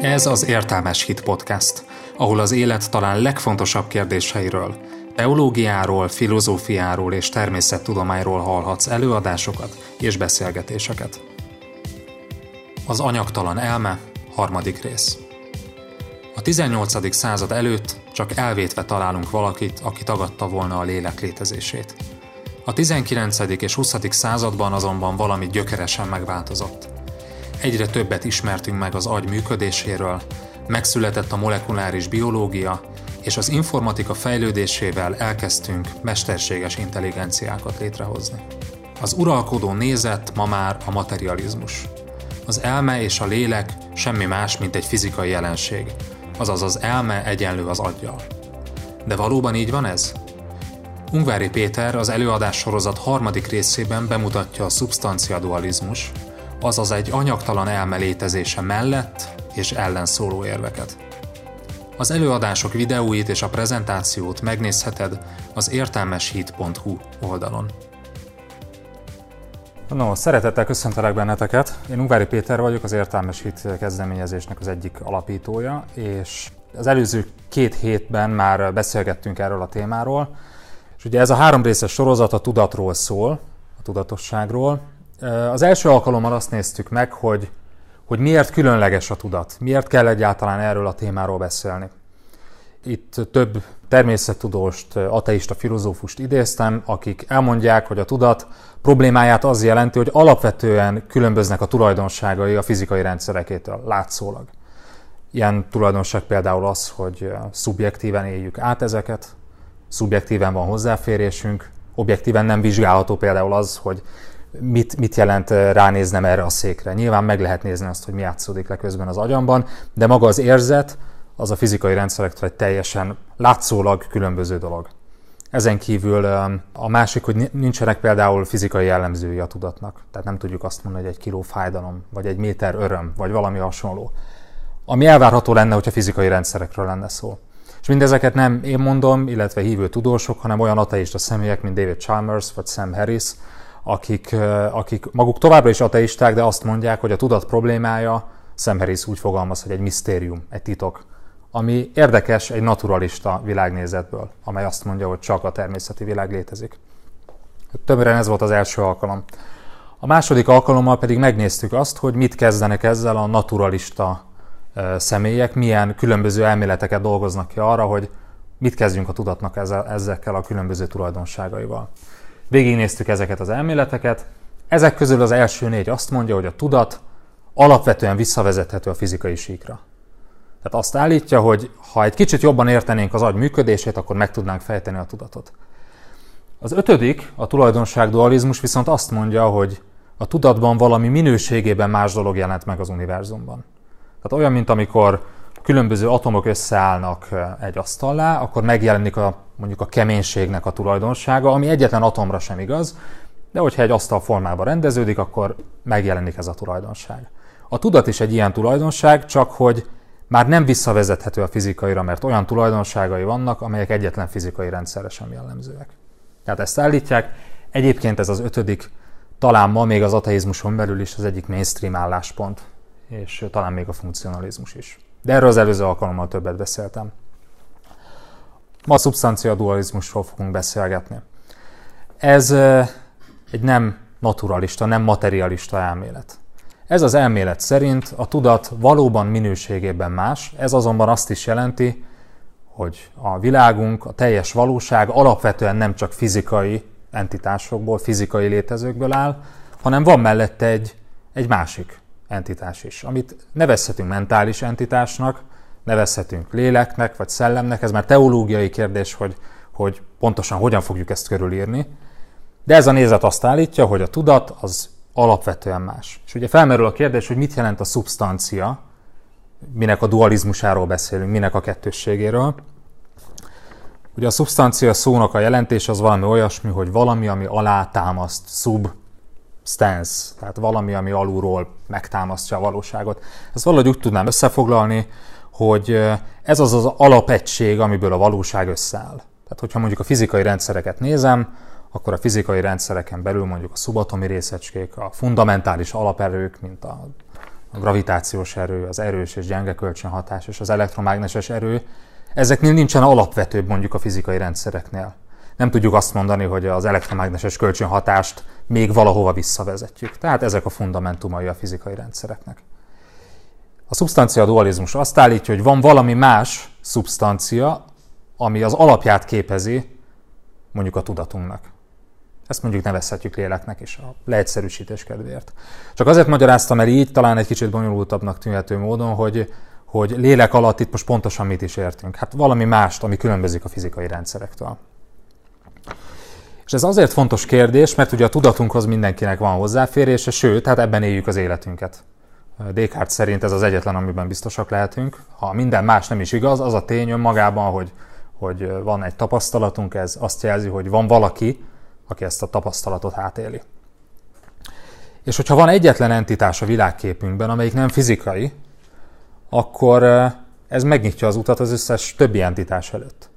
Ez az Értelmes Hit Podcast, ahol az élet talán legfontosabb kérdéseiről, teológiáról, filozófiáról és természettudományról hallhatsz előadásokat és beszélgetéseket. Az anyagtalan elme, harmadik rész. A 18. század előtt csak elvétve találunk valakit, aki tagadta volna a lélek létezését. A 19. és 20. században azonban valami gyökeresen megváltozott. Egyre többet ismertünk meg az agy működéséről, megszületett a molekuláris biológia, és az informatika fejlődésével elkezdtünk mesterséges intelligenciákat létrehozni. Az uralkodó nézet ma már a materializmus. Az elme és a lélek semmi más, mint egy fizikai jelenség, azaz az elme egyenlő az aggyal. De valóban így van ez? Ungvári Péter az előadás sorozat harmadik részében bemutatja a szubstancia dualizmus, azaz egy anyagtalan elme létezése mellett és ellen szóló érveket. Az előadások videóit és a prezentációt megnézheted az értelmeshit.hu oldalon. No, szeretettel köszöntelek benneteket. Én Ungvári Péter vagyok, az Értelmes Hit kezdeményezésnek az egyik alapítója, és az előző két hétben már beszélgettünk erről a témáról, és ugye ez a három részes sorozat a tudatról szól, a tudatosságról. Az első alkalommal azt néztük meg, hogy, hogy miért különleges a tudat, miért kell egyáltalán erről a témáról beszélni. Itt több természettudóst, ateista filozófust idéztem, akik elmondják, hogy a tudat problémáját az jelenti, hogy alapvetően különböznek a tulajdonságai a fizikai rendszerekétől látszólag. Ilyen tulajdonság például az, hogy szubjektíven éljük át ezeket, szubjektíven van hozzáférésünk, objektíven nem vizsgálható például az, hogy mit, mit jelent ránéznem erre a székre. Nyilván meg lehet nézni azt, hogy mi játszódik le közben az agyamban, de maga az érzet, az a fizikai rendszerektől egy teljesen látszólag különböző dolog. Ezen kívül a másik, hogy nincsenek például fizikai jellemzői a tudatnak. Tehát nem tudjuk azt mondani, hogy egy kiló fájdalom, vagy egy méter öröm, vagy valami hasonló. Ami elvárható lenne, hogyha fizikai rendszerekről lenne szó. És mindezeket nem én mondom, illetve hívő tudósok, hanem olyan ateista személyek, mint David Chalmers vagy Sam Harris, akik, akik maguk továbbra is ateisták, de azt mondják, hogy a tudat problémája, Harris úgy fogalmaz, hogy egy misztérium, egy titok, ami érdekes egy naturalista világnézetből, amely azt mondja, hogy csak a természeti világ létezik. Többre ez volt az első alkalom. A második alkalommal pedig megnéztük azt, hogy mit kezdenek ezzel a naturalista személyek, milyen különböző elméleteket dolgoznak ki arra, hogy mit kezdjünk a tudatnak ezzel, ezekkel a különböző tulajdonságaival. Végignéztük ezeket az elméleteket. Ezek közül az első négy azt mondja, hogy a tudat alapvetően visszavezethető a fizikai síkra. Tehát azt állítja, hogy ha egy kicsit jobban értenénk az agy működését, akkor meg tudnánk fejteni a tudatot. Az ötödik, a tulajdonság dualizmus viszont azt mondja, hogy a tudatban valami minőségében más dolog jelent meg az univerzumban. Tehát olyan, mint amikor különböző atomok összeállnak egy asztallá, akkor megjelenik a, mondjuk a keménységnek a tulajdonsága, ami egyetlen atomra sem igaz, de hogyha egy asztal formában rendeződik, akkor megjelenik ez a tulajdonság. A tudat is egy ilyen tulajdonság, csak hogy már nem visszavezethető a fizikaira, mert olyan tulajdonságai vannak, amelyek egyetlen fizikai rendszerre sem jellemzőek. Tehát ezt állítják. Egyébként ez az ötödik, talán ma még az ateizmuson belül is az egyik mainstream álláspont, és talán még a funkcionalizmus is. De erről az előző alkalommal többet beszéltem. Ma szubstancia dualizmusról fogunk beszélgetni. Ez egy nem naturalista, nem materialista elmélet. Ez az elmélet szerint a tudat valóban minőségében más, ez azonban azt is jelenti, hogy a világunk, a teljes valóság alapvetően nem csak fizikai entitásokból, fizikai létezőkből áll, hanem van mellette egy, egy másik entitás is, amit nevezhetünk mentális entitásnak, nevezhetünk léleknek vagy szellemnek, ez már teológiai kérdés, hogy, hogy pontosan hogyan fogjuk ezt körülírni, de ez a nézet azt állítja, hogy a tudat az alapvetően más. És ugye felmerül a kérdés, hogy mit jelent a szubstancia, minek a dualizmusáról beszélünk, minek a kettősségéről. Ugye a szubstancia szónak a jelentés az valami olyasmi, hogy valami, ami alá támaszt, substance, tehát valami, ami alulról megtámasztja a valóságot. Ezt valahogy úgy tudnám összefoglalni, hogy ez az az alapegység, amiből a valóság összeáll. Tehát, hogyha mondjuk a fizikai rendszereket nézem, akkor a fizikai rendszereken belül mondjuk a szubatomi részecskék, a fundamentális alaperők, mint a gravitációs erő, az erős és gyenge kölcsönhatás és az elektromágneses erő, ezeknél nincsen alapvetőbb mondjuk a fizikai rendszereknél. Nem tudjuk azt mondani, hogy az elektromágneses kölcsönhatást még valahova visszavezetjük. Tehát ezek a fundamentumai a fizikai rendszereknek. A szubstancia dualizmus azt állítja, hogy van valami más szubstancia, ami az alapját képezi mondjuk a tudatunknak. Ezt mondjuk nevezhetjük léleknek is, a leegyszerűsítés kedvéért. Csak azért magyaráztam el így, talán egy kicsit bonyolultabbnak tűnhető módon, hogy, hogy lélek alatt itt most pontosan mit is értünk. Hát valami mást, ami különbözik a fizikai rendszerektől. És ez azért fontos kérdés, mert ugye a tudatunkhoz mindenkinek van hozzáférése, sőt, hát ebben éljük az életünket. Descartes szerint ez az egyetlen, amiben biztosak lehetünk. Ha minden más nem is igaz, az a tény önmagában, hogy, hogy van egy tapasztalatunk, ez azt jelzi, hogy van valaki, aki ezt a tapasztalatot átéli. És hogyha van egyetlen entitás a világképünkben, amelyik nem fizikai, akkor ez megnyitja az utat az összes többi entitás előtt.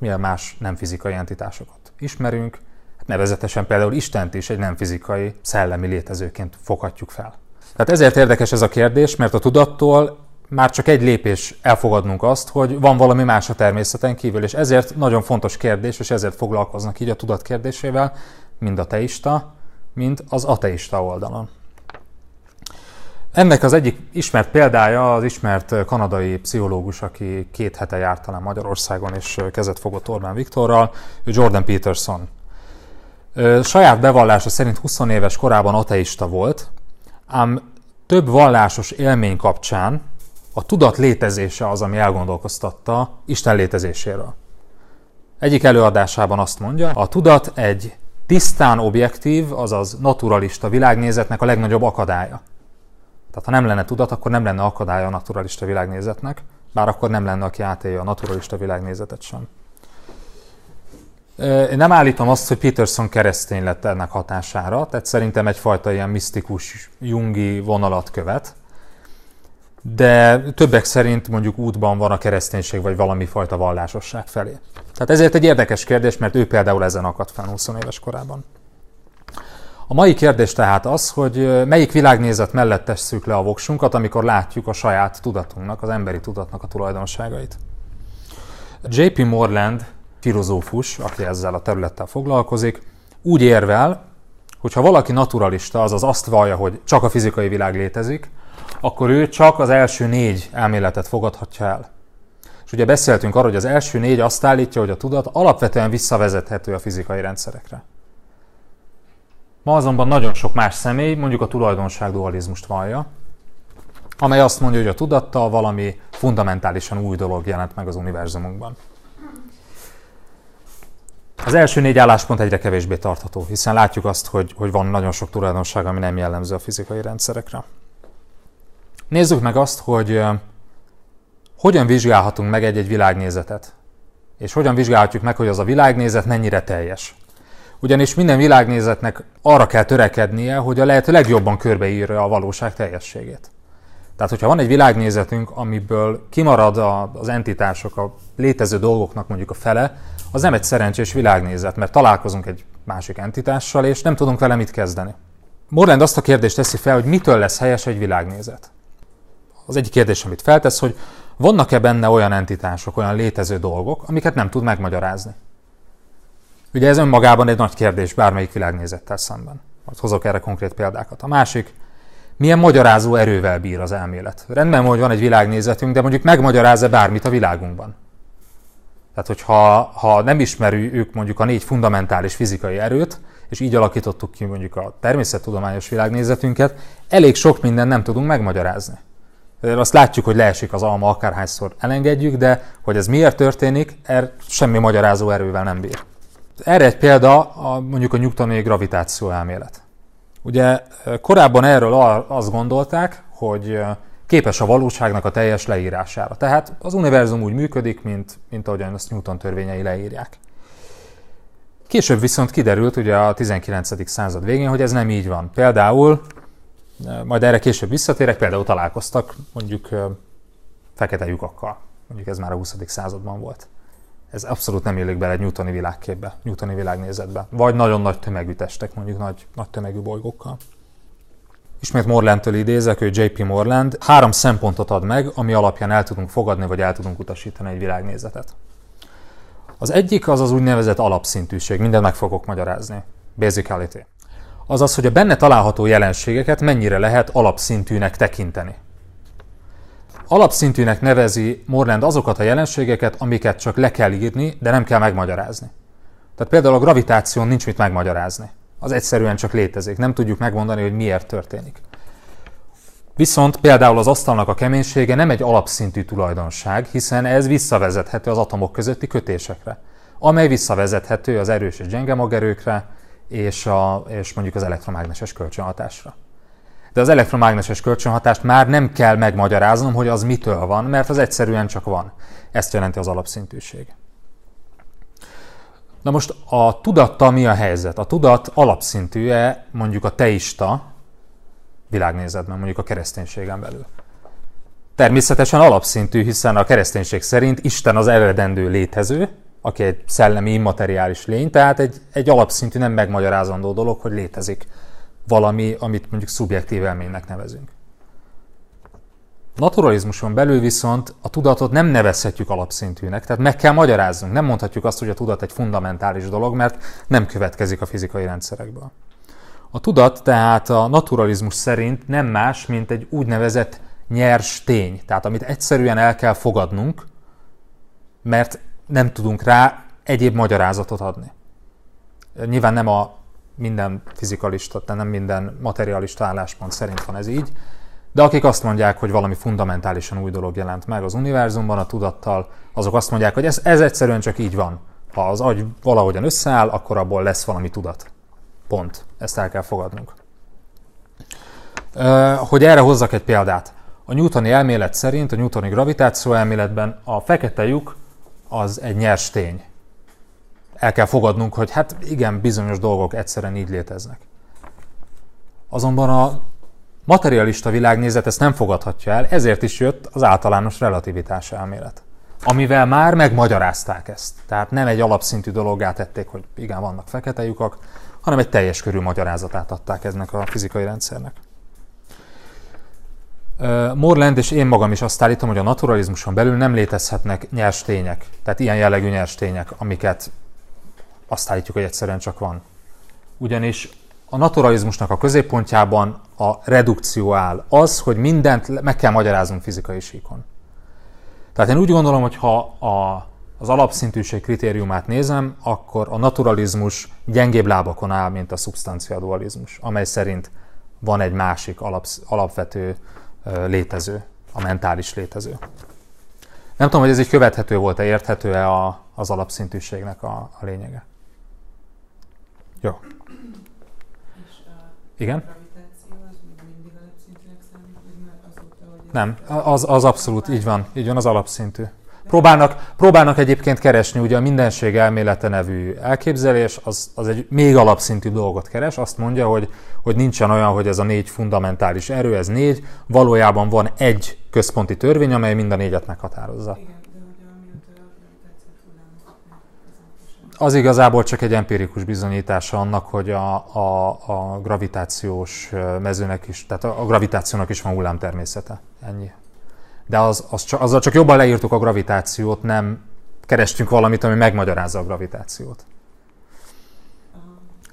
Milyen más nem fizikai entitásokat ismerünk, hát nevezetesen például Istent is egy nem fizikai, szellemi létezőként foghatjuk fel. Tehát ezért érdekes ez a kérdés, mert a tudattól már csak egy lépés elfogadnunk azt, hogy van valami más a természeten kívül, és ezért nagyon fontos kérdés, és ezért foglalkoznak így a tudat kérdésével, mind a teista, mind az ateista oldalon. Ennek az egyik ismert példája az ismert kanadai pszichológus, aki két hete járt talán Magyarországon, és kezet fogott Orbán Viktorral, Jordan Peterson. Saját bevallása szerint 20 éves korában ateista volt, ám több vallásos élmény kapcsán a tudat létezése az, ami elgondolkoztatta Isten létezéséről. Egyik előadásában azt mondja, a tudat egy tisztán objektív, azaz naturalista világnézetnek a legnagyobb akadálya. Tehát ha nem lenne tudat, akkor nem lenne akadálya a naturalista világnézetnek, bár akkor nem lenne, aki átélje a naturalista világnézetet sem. Én nem állítom azt, hogy Peterson keresztény lett ennek hatására, tehát szerintem egyfajta ilyen misztikus, jungi vonalat követ, de többek szerint mondjuk útban van a kereszténység vagy valami fajta vallásosság felé. Tehát ezért egy érdekes kérdés, mert ő például ezen akadt fel 20 éves korában. A mai kérdés tehát az, hogy melyik világnézet mellett tesszük le a voksunkat, amikor látjuk a saját tudatunknak, az emberi tudatnak a tulajdonságait. J.P. Morland, filozófus, aki ezzel a területtel foglalkozik, úgy érvel, hogy ha valaki naturalista, azaz azt vallja, hogy csak a fizikai világ létezik, akkor ő csak az első négy elméletet fogadhatja el. És ugye beszéltünk arról, hogy az első négy azt állítja, hogy a tudat alapvetően visszavezethető a fizikai rendszerekre. Ma azonban nagyon sok más személy mondjuk a tulajdonság dualizmust vallja, amely azt mondja, hogy a tudattal valami fundamentálisan új dolog jelent meg az univerzumunkban. Az első négy álláspont egyre kevésbé tartható, hiszen látjuk azt, hogy, hogy van nagyon sok tulajdonság, ami nem jellemző a fizikai rendszerekre. Nézzük meg azt, hogy hogyan vizsgálhatunk meg egy-egy világnézetet, és hogyan vizsgálhatjuk meg, hogy az a világnézet mennyire teljes. Ugyanis minden világnézetnek arra kell törekednie, hogy a lehető legjobban körbeírja a valóság teljességét. Tehát, hogyha van egy világnézetünk, amiből kimarad az entitások, a létező dolgoknak mondjuk a fele, az nem egy szerencsés világnézet, mert találkozunk egy másik entitással, és nem tudunk vele mit kezdeni. Morland azt a kérdést teszi fel, hogy mitől lesz helyes egy világnézet. Az egyik kérdés, amit feltesz, hogy vannak-e benne olyan entitások, olyan létező dolgok, amiket nem tud megmagyarázni. Ugye ez önmagában egy nagy kérdés bármelyik világnézettel szemben. Majd hozok erre konkrét példákat. A másik, milyen magyarázó erővel bír az elmélet. Rendben, hogy van egy világnézetünk, de mondjuk megmagyaráz-e bármit a világunkban. Tehát, hogyha ha nem ismerjük mondjuk a négy fundamentális fizikai erőt, és így alakítottuk ki mondjuk a természettudományos világnézetünket, elég sok minden nem tudunk megmagyarázni. Azt látjuk, hogy leesik az alma, akárhányszor elengedjük, de hogy ez miért történik, er semmi magyarázó erővel nem bír. Erre egy példa a, mondjuk a nyugtani gravitáció elmélet. Ugye korábban erről azt gondolták, hogy képes a valóságnak a teljes leírására. Tehát az univerzum úgy működik, mint, mint ahogyan azt Newton törvényei leírják. Később viszont kiderült ugye a 19. század végén, hogy ez nem így van. Például, majd erre később visszatérek, például találkoztak mondjuk fekete lyukakkal. Mondjuk ez már a 20. században volt. Ez abszolút nem illik bele egy newtoni világképbe, newtoni világnézetbe. Vagy nagyon nagy tömegű testek, mondjuk nagy, nagy tömegű bolygókkal. ismét Morlandtől idézek, ő JP Morland, három szempontot ad meg, ami alapján el tudunk fogadni, vagy el tudunk utasítani egy világnézetet. Az egyik az az úgynevezett alapszintűség, mindent meg fogok magyarázni. Basicality. Azaz, hogy a benne található jelenségeket mennyire lehet alapszintűnek tekinteni. Alapszintűnek nevezi Morland azokat a jelenségeket, amiket csak le kell írni, de nem kell megmagyarázni. Tehát például a gravitáción nincs mit megmagyarázni. Az egyszerűen csak létezik. Nem tudjuk megmondani, hogy miért történik. Viszont például az asztalnak a keménysége nem egy alapszintű tulajdonság, hiszen ez visszavezethető az atomok közötti kötésekre, amely visszavezethető az erős és gyenge magerőkre, és, a, és mondjuk az elektromágneses kölcsönhatásra. De az elektromágneses kölcsönhatást már nem kell megmagyaráznom, hogy az mitől van, mert az egyszerűen csak van. Ezt jelenti az alapszintűség. Na most a tudattal mi a helyzet? A tudat alapszintű-e mondjuk a teista világnézetben, mondjuk a kereszténységen belül? Természetesen alapszintű, hiszen a kereszténység szerint Isten az eredendő létező, aki egy szellemi immateriális lény, tehát egy, egy alapszintű, nem megmagyarázandó dolog, hogy létezik valami, amit mondjuk szubjektív élménynek nevezünk. Naturalizmuson belül viszont a tudatot nem nevezhetjük alapszintűnek, tehát meg kell magyaráznunk. Nem mondhatjuk azt, hogy a tudat egy fundamentális dolog, mert nem következik a fizikai rendszerekből. A tudat tehát a naturalizmus szerint nem más, mint egy úgynevezett nyers tény, tehát amit egyszerűen el kell fogadnunk, mert nem tudunk rá egyéb magyarázatot adni. Nyilván nem a minden fizikalista, tehát nem minden materialista álláspont szerint van ez így, de akik azt mondják, hogy valami fundamentálisan új dolog jelent meg az univerzumban a tudattal, azok azt mondják, hogy ez, ez egyszerűen csak így van. Ha az agy valahogyan összeáll, akkor abból lesz valami tudat. Pont. Ezt el kell fogadnunk. Hogy erre hozzak egy példát. A newtoni elmélet szerint, a newtoni gravitáció elméletben a fekete lyuk az egy nyers tény. El kell fogadnunk, hogy hát igen, bizonyos dolgok egyszerűen így léteznek. Azonban a materialista világnézet ezt nem fogadhatja el, ezért is jött az általános relativitás elmélet. Amivel már megmagyarázták ezt. Tehát nem egy alapszintű dologgá tették, hogy igen, vannak fekete lyukak, hanem egy teljes körű magyarázatát adták eznek a fizikai rendszernek. Morland és én magam is azt állítom, hogy a naturalizmuson belül nem létezhetnek nyers tények, tehát ilyen jellegű nyers tények, amiket azt állítjuk, hogy egyszerűen csak van. Ugyanis a naturalizmusnak a középpontjában a redukció áll. Az, hogy mindent meg kell magyaráznunk fizikai síkon. Tehát én úgy gondolom, hogy ha a, az alapszintűség kritériumát nézem, akkor a naturalizmus gyengébb lábakon áll, mint a szubstancia dualizmus, amely szerint van egy másik alap, alapvető létező, a mentális létező. Nem tudom, hogy ez így követhető volt-e, érthető-e a, az alapszintűségnek a, a lényege. Jó. Igen? Nem, az, az abszolút, így van, így van, az alapszintű. Próbálnak, próbálnak egyébként keresni, ugye a mindenség elmélete nevű elképzelés, az, az egy még alapszintű dolgot keres, azt mondja, hogy, hogy nincsen olyan, hogy ez a négy fundamentális erő, ez négy, valójában van egy központi törvény, amely mind a négyet meghatározza. Igen. Az igazából csak egy empirikus bizonyítása annak, hogy a, a, a gravitációs mezőnek is, tehát a gravitációnak is van hullám természete. Ennyi. De az, az csak, azzal csak jobban leírtuk a gravitációt, nem kerestünk valamit, ami megmagyarázza a gravitációt.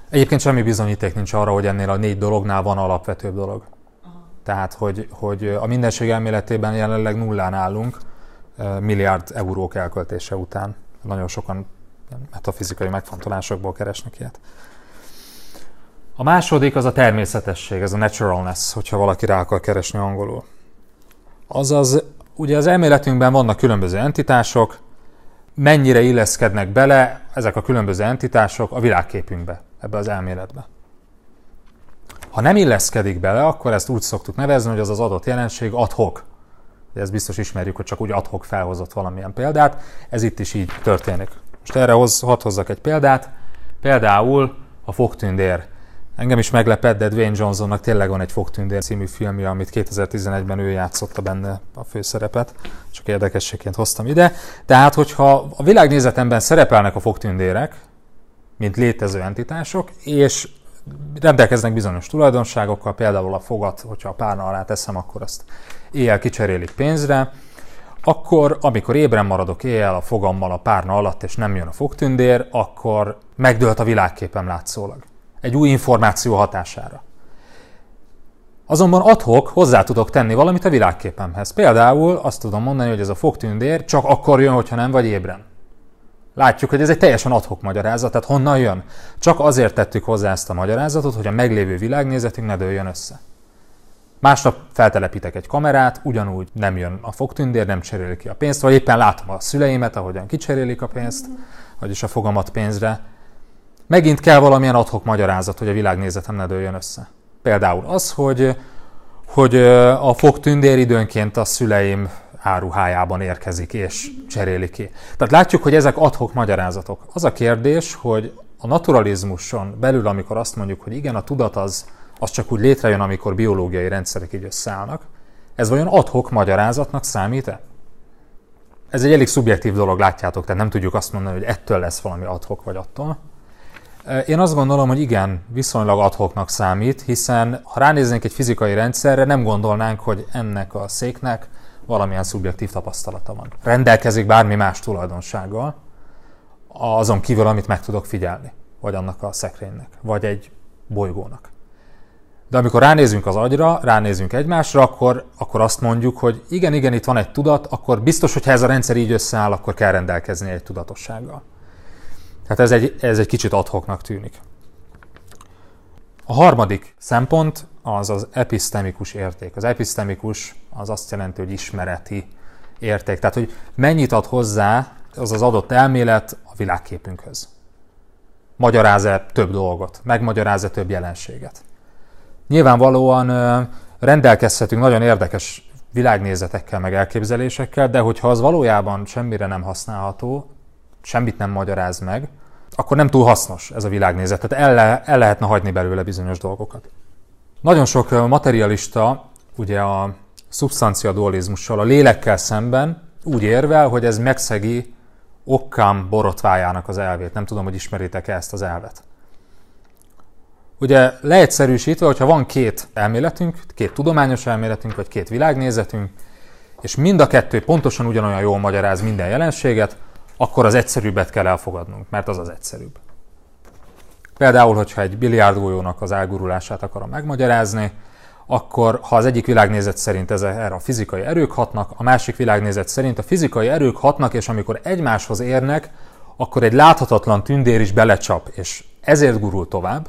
Egyébként semmi bizonyíték nincs arra, hogy ennél a négy dolognál van alapvetőbb dolog. Tehát, hogy, hogy a mindenség elméletében jelenleg nullán állunk, milliárd eurók elköltése után. Nagyon sokan metafizikai megfontolásokból keresnek ilyet. A második az a természetesség, ez a naturalness, hogyha valaki rá akar keresni angolul. Azaz, ugye az elméletünkben vannak különböző entitások, mennyire illeszkednek bele ezek a különböző entitások a világképünkbe, ebbe az elméletbe. Ha nem illeszkedik bele, akkor ezt úgy szoktuk nevezni, hogy az az adott jelenség adhok. De ezt biztos ismerjük, hogy csak úgy adhok felhozott valamilyen példát. Ez itt is így történik. Most erre hoz, hadd hozzak egy példát. Például a fogtündér. Engem is meglepett, de Dwayne Johnsonnak tényleg van egy Fogtündér című filmje, amit 2011-ben ő játszotta benne a főszerepet. Csak érdekességként hoztam ide. Tehát, hogyha a világnézetemben szerepelnek a fogtündérek, mint létező entitások, és rendelkeznek bizonyos tulajdonságokkal, például a fogat, hogyha a párna alá teszem, akkor azt éjjel kicserélik pénzre, akkor, amikor ébren maradok éjjel a fogammal a párna alatt, és nem jön a fogtündér, akkor megdőlt a világképem látszólag. Egy új információ hatására. Azonban adhok hozzá tudok tenni valamit a világképemhez. Például azt tudom mondani, hogy ez a fogtündér csak akkor jön, hogyha nem vagy ébren. Látjuk, hogy ez egy teljesen adhok magyarázat, tehát honnan jön? Csak azért tettük hozzá ezt a magyarázatot, hogy a meglévő világnézetünk ne dőljön össze. Másnap feltelepítek egy kamerát, ugyanúgy nem jön a fogtündér, nem cseréli ki a pénzt, vagy éppen látom a szüleimet, ahogyan kicserélik a pénzt, vagyis a fogamat pénzre. Megint kell valamilyen adhok magyarázat, hogy a világnézetem ne dőljön össze. Például az, hogy, hogy a fogtündér időnként a szüleim áruhájában érkezik és cseréli ki. Tehát látjuk, hogy ezek adhok magyarázatok. Az a kérdés, hogy a naturalizmuson belül, amikor azt mondjuk, hogy igen, a tudat az, az csak úgy létrejön, amikor biológiai rendszerek így összeállnak, ez vajon adhok magyarázatnak számít-e? Ez egy elég szubjektív dolog, látjátok, tehát nem tudjuk azt mondani, hogy ettől lesz valami adhok vagy attól. Én azt gondolom, hogy igen, viszonylag adhoknak számít, hiszen ha ránéznénk egy fizikai rendszerre, nem gondolnánk, hogy ennek a széknek valamilyen szubjektív tapasztalata van. Rendelkezik bármi más tulajdonsággal, azon kívül, amit meg tudok figyelni, vagy annak a szekrénynek, vagy egy bolygónak. De amikor ránézünk az agyra, ránézünk egymásra, akkor, akkor azt mondjuk, hogy igen, igen, itt van egy tudat, akkor biztos, hogy ha ez a rendszer így összeáll, akkor kell rendelkezni egy tudatossággal. Tehát ez egy, ez egy kicsit adhoknak tűnik. A harmadik szempont az az episztemikus érték. Az episztemikus az azt jelenti, hogy ismereti érték. Tehát, hogy mennyit ad hozzá az az adott elmélet a világképünkhöz. Magyaráz-e több dolgot, megmagyaráz-e több jelenséget. Nyilvánvalóan rendelkezhetünk nagyon érdekes világnézetekkel, meg elképzelésekkel, de hogyha az valójában semmire nem használható, semmit nem magyaráz meg, akkor nem túl hasznos ez a világnézet. Tehát el, le, el lehetne hagyni belőle bizonyos dolgokat. Nagyon sok materialista ugye a szubstancia dualizmussal, a lélekkel szemben úgy érvel, hogy ez megszegi Okkam borotvájának az elvét. Nem tudom, hogy ismeritek-e ezt az elvet. Ugye leegyszerűsítve, hogyha van két elméletünk, két tudományos elméletünk, vagy két világnézetünk, és mind a kettő pontosan ugyanolyan jól magyaráz minden jelenséget, akkor az egyszerűbbet kell elfogadnunk, mert az az egyszerűbb. Például, hogyha egy biliárdgolyónak az elgurulását akarom megmagyarázni, akkor ha az egyik világnézet szerint ez, erre a fizikai erők hatnak, a másik világnézet szerint a fizikai erők hatnak, és amikor egymáshoz érnek, akkor egy láthatatlan tündér is belecsap, és ezért gurul tovább,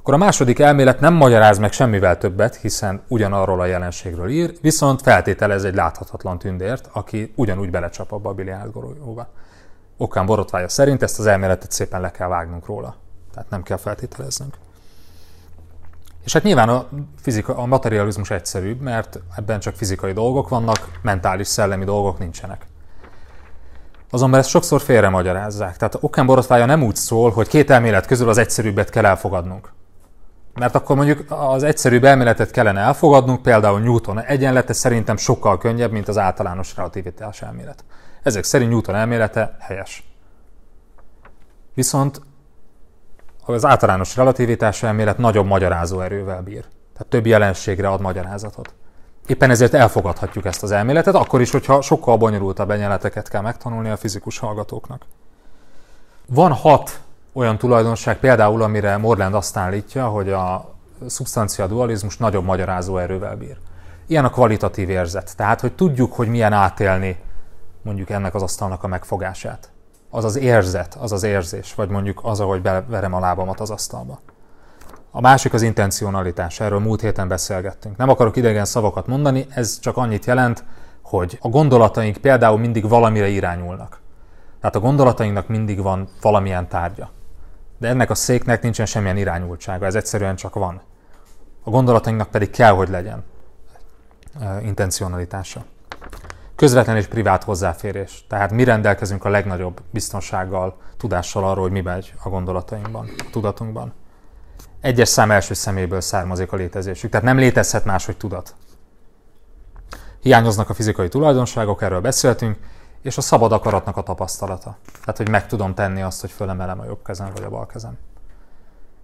akkor a második elmélet nem magyaráz meg semmivel többet, hiszen ugyanarról a jelenségről ír, viszont feltételez egy láthatatlan tündért, aki ugyanúgy belecsap abba a biliárdgolyóba. Okán borotvája szerint ezt az elméletet szépen le kell vágnunk róla. Tehát nem kell feltételeznünk. És hát nyilván a, fizika, a materializmus egyszerűbb, mert ebben csak fizikai dolgok vannak, mentális, szellemi dolgok nincsenek. Azonban ezt sokszor félre magyarázzák. Tehát Okán borotvája nem úgy szól, hogy két elmélet közül az egyszerűbbet kell elfogadnunk. Mert akkor mondjuk az egyszerűbb elméletet kellene elfogadnunk, például Newton egyenlete szerintem sokkal könnyebb, mint az általános relativitás elmélet. Ezek szerint Newton elmélete helyes. Viszont az általános relativitás elmélet nagyobb magyarázó erővel bír. Tehát több jelenségre ad magyarázatot. Éppen ezért elfogadhatjuk ezt az elméletet, akkor is, hogyha sokkal bonyolultabb egyenleteket kell megtanulni a fizikus hallgatóknak. Van hat olyan tulajdonság, például amire Morland azt állítja, hogy a szubstancia dualizmus nagyobb magyarázó erővel bír. Ilyen a kvalitatív érzet, tehát hogy tudjuk, hogy milyen átélni mondjuk ennek az asztalnak a megfogását. Az az érzet, az az érzés, vagy mondjuk az, ahogy beverem a lábamat az asztalba. A másik az intencionalitás, erről múlt héten beszélgettünk. Nem akarok idegen szavakat mondani, ez csak annyit jelent, hogy a gondolataink például mindig valamire irányulnak. Tehát a gondolatainknak mindig van valamilyen tárgya. De ennek a széknek nincsen semmilyen irányultsága, ez egyszerűen csak van. A gondolatainknak pedig kell, hogy legyen intencionalitása. Közvetlen és privát hozzáférés. Tehát mi rendelkezünk a legnagyobb biztonsággal, tudással arról, hogy mi megy a gondolatainkban, a tudatunkban. Egyes szám első szeméből származik a létezésük. Tehát nem létezhet máshogy tudat. Hiányoznak a fizikai tulajdonságok, erről beszéltünk, és a szabad akaratnak a tapasztalata. Tehát, hogy meg tudom tenni azt, hogy fölemelem a jobb kezem vagy a bal kezem.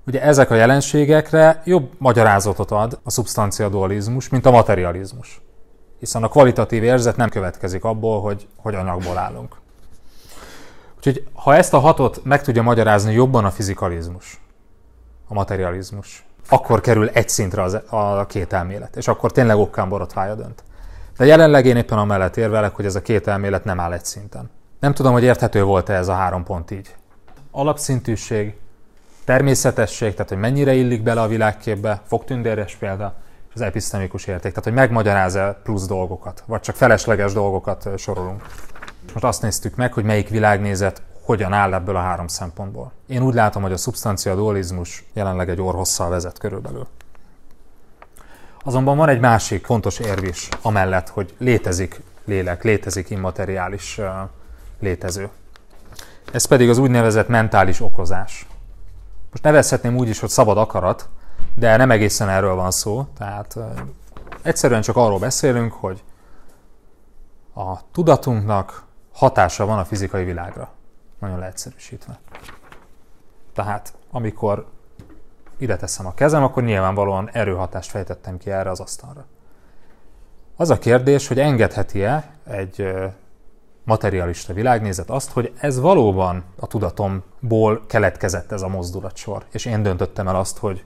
Ugye ezek a jelenségekre jobb magyarázatot ad a szubstancia dualizmus, mint a materializmus. Hiszen a kvalitatív érzet nem következik abból, hogy, hogy anyagból állunk. Úgyhogy ha ezt a hatot meg tudja magyarázni jobban a fizikalizmus, a materializmus, akkor kerül egy szintre az, a két elmélet, és akkor tényleg okkán borotvája dönt. De jelenleg én éppen amellett érvelek, hogy ez a két elmélet nem áll egy szinten. Nem tudom, hogy érthető volt-e ez a három pont így. Alapszintűség, természetesség, tehát hogy mennyire illik bele a világképbe, fogtündéres példa, és az episztemikus érték, tehát hogy megmagyaráz-e plusz dolgokat, vagy csak felesleges dolgokat sorolunk. Most azt néztük meg, hogy melyik világnézet hogyan áll ebből a három szempontból. Én úgy látom, hogy a szubstancia dualizmus jelenleg egy orhosszal vezet körülbelül. Azonban van egy másik fontos érv is, amellett, hogy létezik lélek, létezik immateriális létező. Ez pedig az úgynevezett mentális okozás. Most nevezhetném úgy is, hogy szabad akarat, de nem egészen erről van szó. Tehát egyszerűen csak arról beszélünk, hogy a tudatunknak hatása van a fizikai világra. Nagyon leegyszerűsítve. Tehát amikor ide teszem a kezem, akkor nyilvánvalóan erőhatást fejtettem ki erre az asztalra. Az a kérdés, hogy engedheti-e egy materialista világnézet azt, hogy ez valóban a tudatomból keletkezett ez a mozdulatsor, és én döntöttem el azt, hogy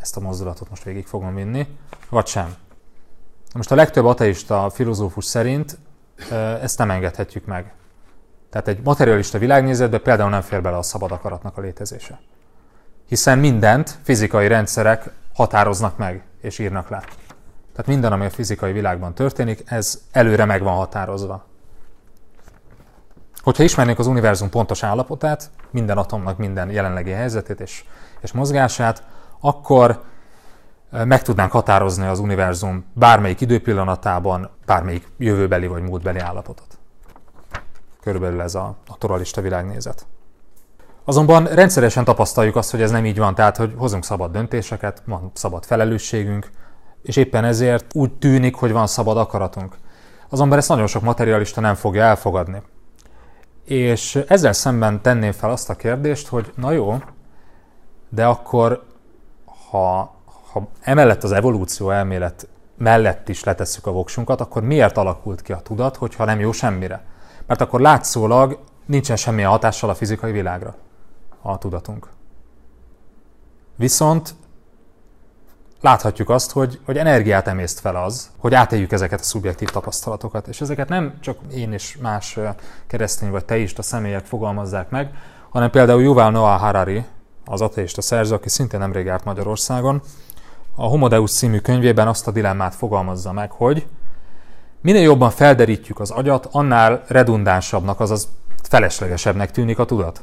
ezt a mozdulatot most végig fogom vinni, vagy sem. Most a legtöbb ateista filozófus szerint ezt nem engedhetjük meg. Tehát egy materialista világnézetbe például nem fér bele a szabad akaratnak a létezése. Hiszen mindent fizikai rendszerek határoznak meg és írnak le. Tehát minden, ami a fizikai világban történik, ez előre meg van határozva. Hogyha ismernénk az univerzum pontos állapotát, minden atomnak minden jelenlegi helyzetét és, és mozgását, akkor meg tudnánk határozni az univerzum bármelyik időpillanatában, bármelyik jövőbeli vagy múltbeli állapotot. Körülbelül ez a, a toralista világnézet. Azonban rendszeresen tapasztaljuk azt, hogy ez nem így van, tehát hogy hozunk szabad döntéseket, van szabad felelősségünk, és éppen ezért úgy tűnik, hogy van szabad akaratunk. Azonban ezt nagyon sok materialista nem fogja elfogadni. És ezzel szemben tenném fel azt a kérdést, hogy na jó, de akkor ha, ha emellett az evolúció elmélet mellett is letesszük a voksunkat, akkor miért alakult ki a tudat, hogyha nem jó semmire? Mert akkor látszólag nincsen semmilyen hatással a fizikai világra a tudatunk. Viszont láthatjuk azt, hogy, hogy energiát emészt fel az, hogy átéljük ezeket a szubjektív tapasztalatokat. És ezeket nem csak én és más keresztény vagy teista személyek fogalmazzák meg, hanem például Yuval Noah Harari, az ateista szerző, aki szintén nemrég járt Magyarországon, a Homo Deus című könyvében azt a dilemmát fogalmazza meg, hogy minél jobban felderítjük az agyat, annál redundánsabbnak, azaz feleslegesebbnek tűnik a tudat.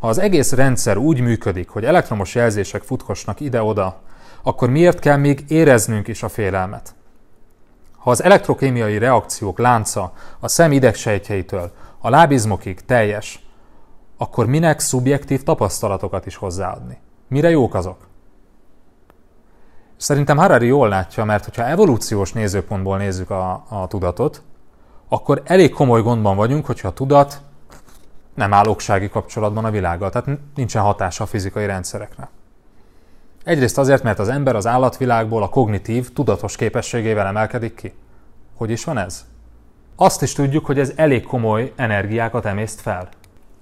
Ha az egész rendszer úgy működik, hogy elektromos jelzések futkosnak ide-oda, akkor miért kell még éreznünk is a félelmet? Ha az elektrokémiai reakciók lánca a szem idegsejtjeitől a lábizmokig teljes, akkor minek szubjektív tapasztalatokat is hozzáadni? Mire jók azok? Szerintem Harari jól látja, mert hogyha evolúciós nézőpontból nézzük a, a tudatot, akkor elég komoly gondban vagyunk, hogyha a tudat nem áll oksági kapcsolatban a világgal, tehát nincsen hatása a fizikai rendszerekre. Egyrészt azért, mert az ember az állatvilágból a kognitív, tudatos képességével emelkedik ki. Hogy is van ez? Azt is tudjuk, hogy ez elég komoly energiákat emészt fel.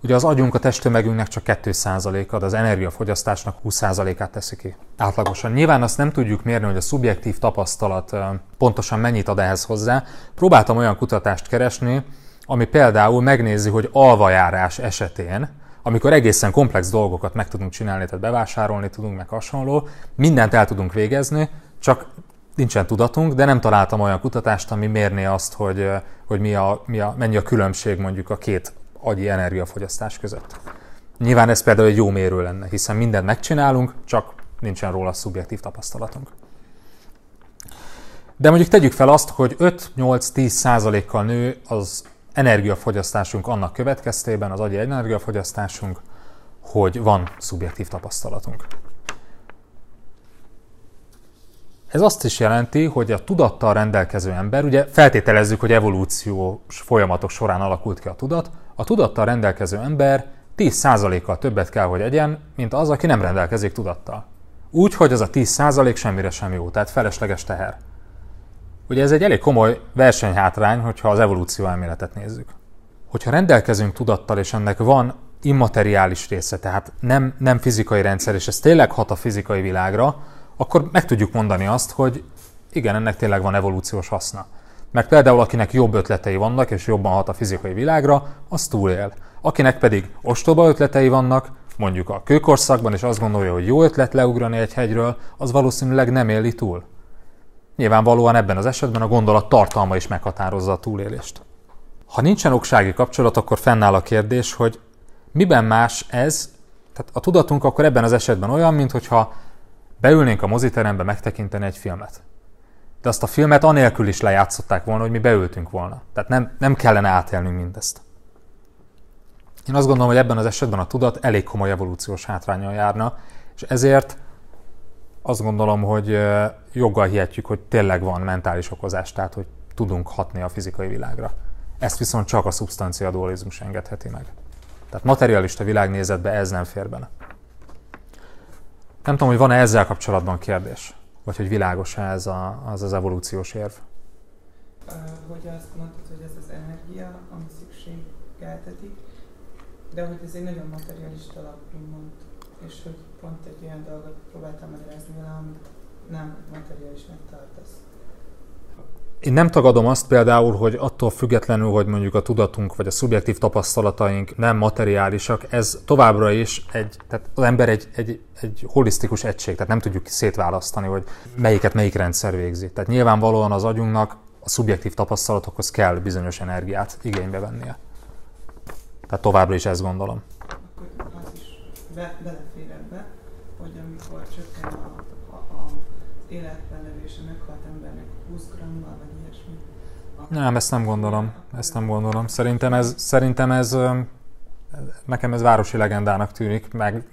Ugye az agyunk a testtömegünknek csak 2%-a, de az energiafogyasztásnak 20%-át teszi ki. Átlagosan. Nyilván azt nem tudjuk mérni, hogy a szubjektív tapasztalat pontosan mennyit ad ehhez hozzá. Próbáltam olyan kutatást keresni, ami például megnézi, hogy alvajárás esetén, amikor egészen komplex dolgokat meg tudunk csinálni, tehát bevásárolni tudunk, meg hasonló, mindent el tudunk végezni, csak nincsen tudatunk, de nem találtam olyan kutatást, ami mérné azt, hogy, hogy mi a, mi a, mennyi a különbség mondjuk a két agyi energiafogyasztás között. Nyilván ez például egy jó mérő lenne, hiszen mindent megcsinálunk, csak nincsen róla szubjektív tapasztalatunk. De mondjuk tegyük fel azt, hogy 5-8-10 százalékkal nő az energiafogyasztásunk annak következtében, az agyi energiafogyasztásunk, hogy van szubjektív tapasztalatunk. Ez azt is jelenti, hogy a tudattal rendelkező ember, ugye feltételezzük, hogy evolúciós folyamatok során alakult ki a tudat, a tudattal rendelkező ember 10%-kal többet kell, hogy egyen, mint az, aki nem rendelkezik tudattal. Úgy, hogy az a 10% semmire sem jó, tehát felesleges teher. Ugye ez egy elég komoly versenyhátrány, hogyha az evolúció elméletet nézzük. Hogyha rendelkezünk tudattal, és ennek van immateriális része, tehát nem, nem fizikai rendszer, és ez tényleg hat a fizikai világra, akkor meg tudjuk mondani azt, hogy igen, ennek tényleg van evolúciós haszna. Mert például akinek jobb ötletei vannak, és jobban hat a fizikai világra, az túlél. Akinek pedig ostoba ötletei vannak, mondjuk a kőkorszakban, és azt gondolja, hogy jó ötlet leugrani egy hegyről, az valószínűleg nem éli túl. Nyilvánvalóan ebben az esetben a gondolat tartalma is meghatározza a túlélést. Ha nincsen oksági kapcsolat, akkor fennáll a kérdés, hogy miben más ez, tehát a tudatunk akkor ebben az esetben olyan, mintha beülnénk a moziterembe megtekinteni egy filmet. De azt a filmet anélkül is lejátszották volna, hogy mi beültünk volna. Tehát nem, nem kellene átélnünk mindezt. Én azt gondolom, hogy ebben az esetben a tudat elég komoly evolúciós hátrányal járna, és ezért azt gondolom, hogy joggal hihetjük, hogy tényleg van mentális okozás, tehát hogy tudunk hatni a fizikai világra. Ezt viszont csak a szubstancia dualizmus engedheti meg. Tehát materialista világnézetbe ez nem fér bele. Nem tudom, hogy van-e ezzel kapcsolatban kérdés, vagy hogy világos-e ez a, az az evolúciós érv. Hogy azt mondtad, hogy ez az energia, ami szükségeltetik, de hogy ez egy nagyon materialista alap, mond, és hogy pont egy olyan dolgot próbáltam magyarázni vele, amit nem materiálisnak tartasz. Én nem tagadom azt például, hogy attól függetlenül, hogy mondjuk a tudatunk vagy a szubjektív tapasztalataink nem materiálisak, ez továbbra is egy, tehát az ember egy, egy, egy holisztikus egység, tehát nem tudjuk szétválasztani, hogy melyiket melyik rendszer végzi. Tehát nyilvánvalóan az agyunknak a szubjektív tapasztalatokhoz kell bizonyos energiát igénybe vennie. Tehát továbbra is ezt gondolom. Akkor az is be, belefér hogy amikor csökken a, a, a életben levése meghalt embernek 20 grammal, vagy ilyesmi. Nem, ezt nem gondolom. Ezt nem gondolom. Szerintem ez, szerintem ez nekem ez városi legendának tűnik, meg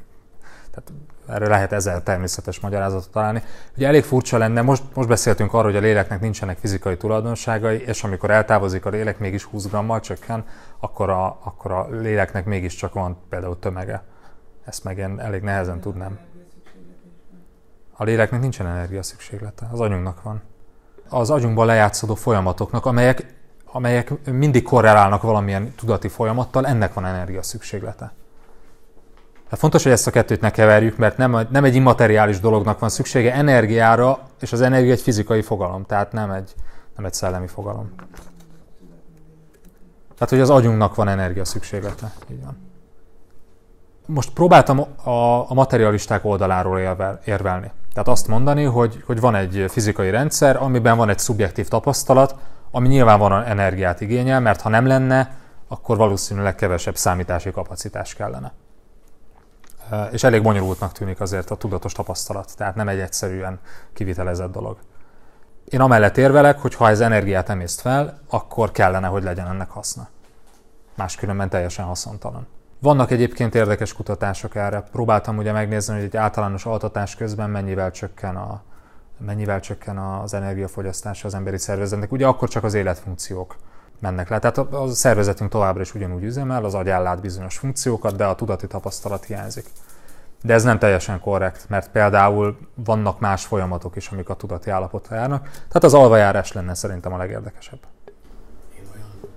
tehát erre lehet ezer természetes magyarázatot találni. Ugye elég furcsa lenne, most, most beszéltünk arról, hogy a léleknek nincsenek fizikai tulajdonságai, és amikor eltávozik a lélek, mégis 20 grammal csökken, akkor a, akkor a léleknek mégiscsak van például tömege. Ezt meg én elég nehezen tudnám. A léleknek nincsen energia szükséglete, az agyunknak van. Az agyunkban lejátszódó folyamatoknak, amelyek, amelyek mindig korrelálnak valamilyen tudati folyamattal, ennek van energia szükséglete. Hát fontos, hogy ezt a kettőt ne keverjük, mert nem, nem egy immateriális dolognak van szüksége energiára, és az energia egy fizikai fogalom, tehát nem egy, nem egy szellemi fogalom. Tehát, hogy az agyunknak van energia szükséglete. Így van. Most próbáltam a, a materialisták oldaláról érvel, érvelni. Tehát azt mondani, hogy, hogy van egy fizikai rendszer, amiben van egy szubjektív tapasztalat, ami nyilvánvalóan energiát igényel, mert ha nem lenne, akkor valószínűleg kevesebb számítási kapacitás kellene. És elég bonyolultnak tűnik azért a tudatos tapasztalat, tehát nem egy egyszerűen kivitelezett dolog. Én amellett érvelek, hogy ha ez energiát emészt fel, akkor kellene, hogy legyen ennek haszna. Máskülönben teljesen haszontalan. Vannak egyébként érdekes kutatások erre. Próbáltam ugye megnézni, hogy egy általános altatás közben mennyivel csökken, a, mennyivel csökken az energiafogyasztása az emberi szervezetnek. Ugye akkor csak az életfunkciók mennek le. Tehát a, szervezetünk továbbra is ugyanúgy üzemel, az agy ellát bizonyos funkciókat, de a tudati tapasztalat hiányzik. De ez nem teljesen korrekt, mert például vannak más folyamatok is, amik a tudati állapotra járnak. Tehát az alvajárás lenne szerintem a legérdekesebb. Én olyan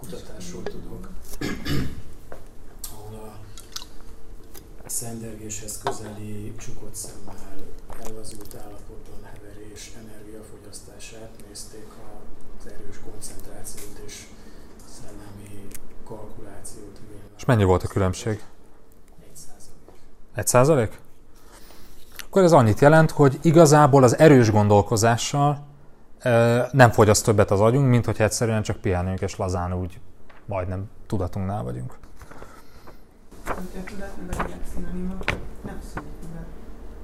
kutatásról tudok, szendergéshez közeli csukott szemmel elvazult állapotban heverés energiafogyasztását nézték az erős koncentrációt és szellemi kalkulációt. És mennyi volt a különbség? Egy százalék. Egy százalék? Akkor ez annyit jelent, hogy igazából az erős gondolkozással nem fogyaszt többet az agyunk, mint hogyha egyszerűen csak pihenünk és lazán úgy majdnem tudatunknál vagyunk. A tudat meg a lélek szinonima, nem szólít,